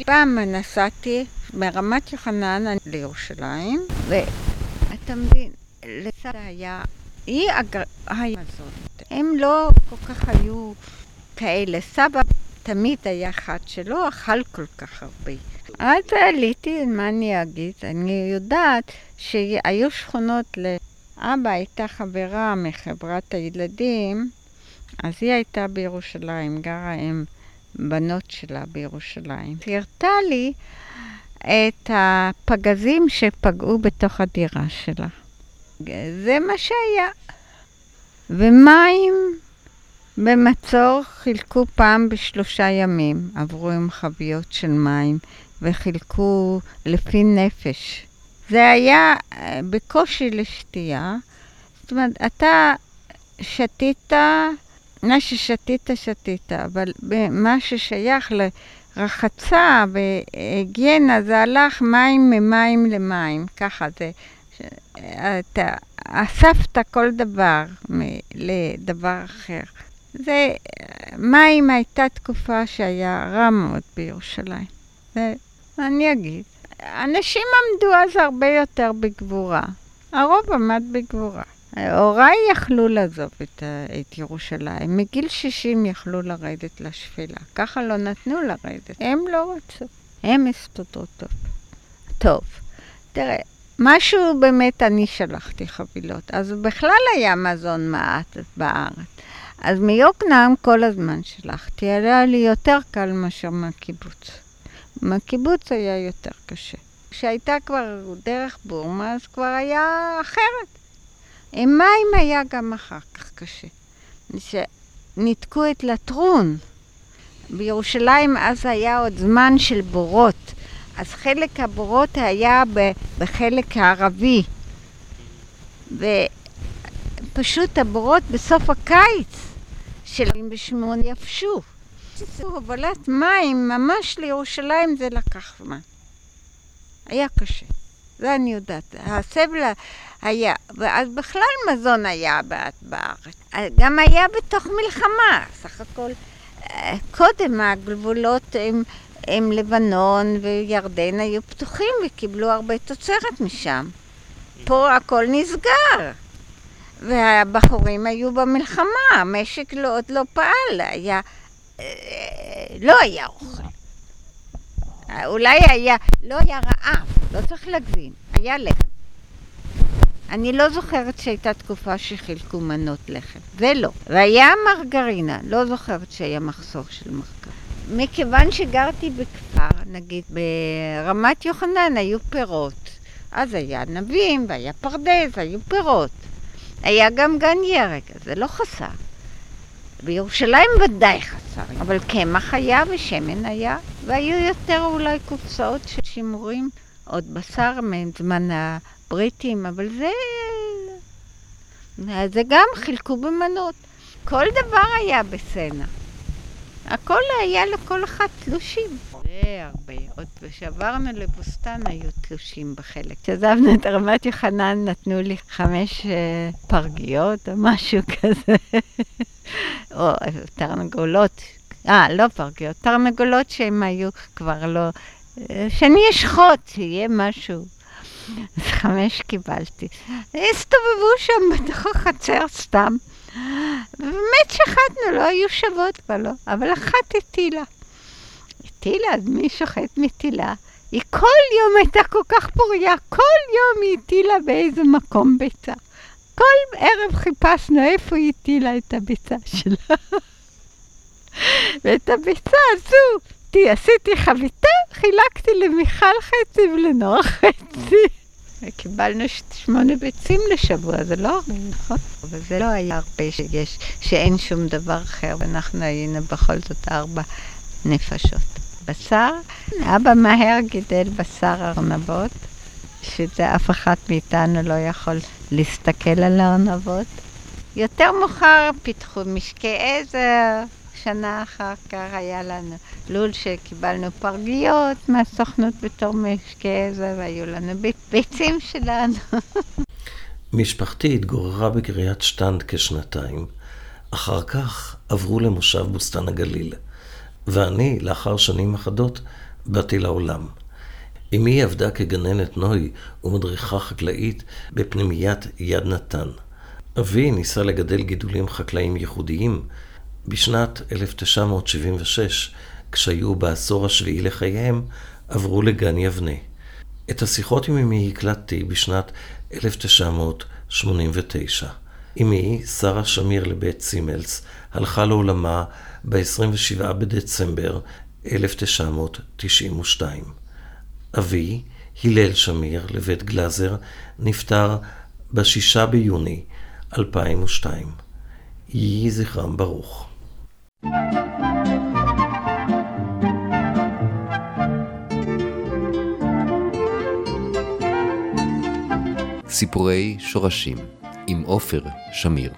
פעם נסעתי מרמת יוחנן לירושלים, ואתה מבין, לצד היה... היא אגר... הזאת. הם לא כל כך היו כאלה. סבא תמיד היה אחד שלא אכל כל כך הרבה. אז עליתי, מה אני אגיד? אני יודעת שהיו שכונות ל... אבא הייתה חברה מחברת הילדים, אז היא הייתה בירושלים, גרה עם בנות שלה בירושלים. היא הראתה לי את הפגזים שפגעו בתוך הדירה שלה. זה מה שהיה. ומים במצור חילקו פעם בשלושה ימים, עברו עם חביות של מים, וחילקו לפי נפש. זה היה אה, בקושי לשתייה. זאת אומרת, אתה שתית, מה ששתית, שתית, אבל מה ששייך לרחצה והיגיינה, זה הלך מים ממים למים, ככה זה. אתה אספת כל דבר לדבר אחר. זה, מים הייתה תקופה שהיה רע מאוד בירושלים. זה, אני אגיד. אנשים עמדו אז הרבה יותר בגבורה. הרוב עמד בגבורה. הוריי יכלו לעזוב את, את ירושלים. מגיל 60 יכלו לרדת לשפלה. ככה לא נתנו לרדת. הם לא רצו. הם הסתדרו טוב. טוב, תראה, משהו באמת, אני שלחתי חבילות. אז בכלל היה מזון מעט בארץ. אז מיוקנעם כל הזמן שלחתי. היה לי יותר קל מאשר מהקיבוץ. מהקיבוץ היה יותר קשה. כשהייתה כבר דרך בורמה, אז כבר היה אחרת. עם מים היה גם אחר כך קשה. שניתקו את לטרון. בירושלים אז היה עוד זמן של בורות. אז חלק הבורות היה בחלק הערבי. ופשוט הבורות בסוף הקיץ של 48 יבשו. הובלת מים ממש לירושלים זה לקח זמן. היה קשה. זה אני יודעת. הסבל היה, ואז בכלל מזון היה בארץ. גם היה בתוך מלחמה, סך הכל. אה, קודם הגבולות עם, עם לבנון וירדן היו פתוחים וקיבלו הרבה תוצרת משם. פה הכל נסגר. והבחורים היו במלחמה, המשק לא, עוד לא פעל, היה... אה, לא היה אוכל. אולי היה, לא היה רעב, לא צריך להגזים, היה לחם. אני לא זוכרת שהייתה תקופה שחילקו מנות לחם, זה לא. והיה מרגרינה, לא זוכרת שהיה מחסור של מרגרינה. מכיוון שגרתי בכפר, נגיד ברמת יוחנן היו פירות. אז היה ענבים והיה פרדס, היו פירות. היה גם גן ירק, זה לא חסר. בירושלים ודאי חסר, אבל קמח היה ושמן היה, והיו יותר אולי קופסאות של שימורים, עוד בשר מזמן הבריטים, אבל זה... זה גם חילקו במנות. כל דבר היה בסצנה. הכל היה לכל אחד תלושים. זה הרבה. עוד כשעברנו לבוסתן היו תלושים בחלק. כשעזבנו את רמת יוחנן נתנו לי חמש uh, פרגיות או משהו כזה. או תרנגולות. אה, לא פרגיות, תרנגולות שהן היו כבר לא... אה, שאני אשחוט, שיהיה משהו. אז חמש קיבלתי. הסתובבו שם בתוך החצר סתם. ובאמת שחטנו, לא היו שוות כבר לא, אבל אחת הטילה. הטילה, אז מי שוחט מטילה? היא כל יום הייתה כל כך פוריה, כל יום היא הטילה באיזה מקום ביצה. כל ערב חיפשנו איפה היא הטילה את הביצה שלה. ואת הביצה הזו, עשיתי חביתה, חילקתי למיכל חצי ולנור חצי. קיבלנו שמונה ביצים לשבוע, זה לא הרבה, נכון? אבל זה לא היה הרבה שיש, שאין שום דבר אחר, ואנחנו היינו בכל זאת ארבע נפשות. בשר, אבא מהר גידל בשר ארנבות, שזה אף אחד מאיתנו לא יכול להסתכל על הארנבות. יותר מאוחר פיתחו משקי עזר, שנה אחר כך היה לנו לול שקיבלנו פרגיות מהסוכנות בתור משקי עזר, והיו לנו ביצים שלנו. משפחתי התגוררה בקריית שטנד כשנתיים, אחר כך עברו למושב בוסתן הגליל, ואני, לאחר שנים אחדות, באתי לעולם. אמי עבדה כגננת נוי ומדריכה חקלאית בפנימיית יד נתן. אבי ניסה לגדל גידולים חקלאיים ייחודיים. בשנת 1976, כשהיו בעשור השביעי לחייהם, עברו לגן יבנה. את השיחות עם אמי הקלטתי בשנת 1989. אמי, שרה שמיר לבית סימלס, הלכה לעולמה ב-27 בדצמבר 1992. אבי, הלל שמיר לבית גלזר, נפטר ב-6 ביוני 2002. יהי זכרם ברוך. סיפורי שורשים עם עופר שמיר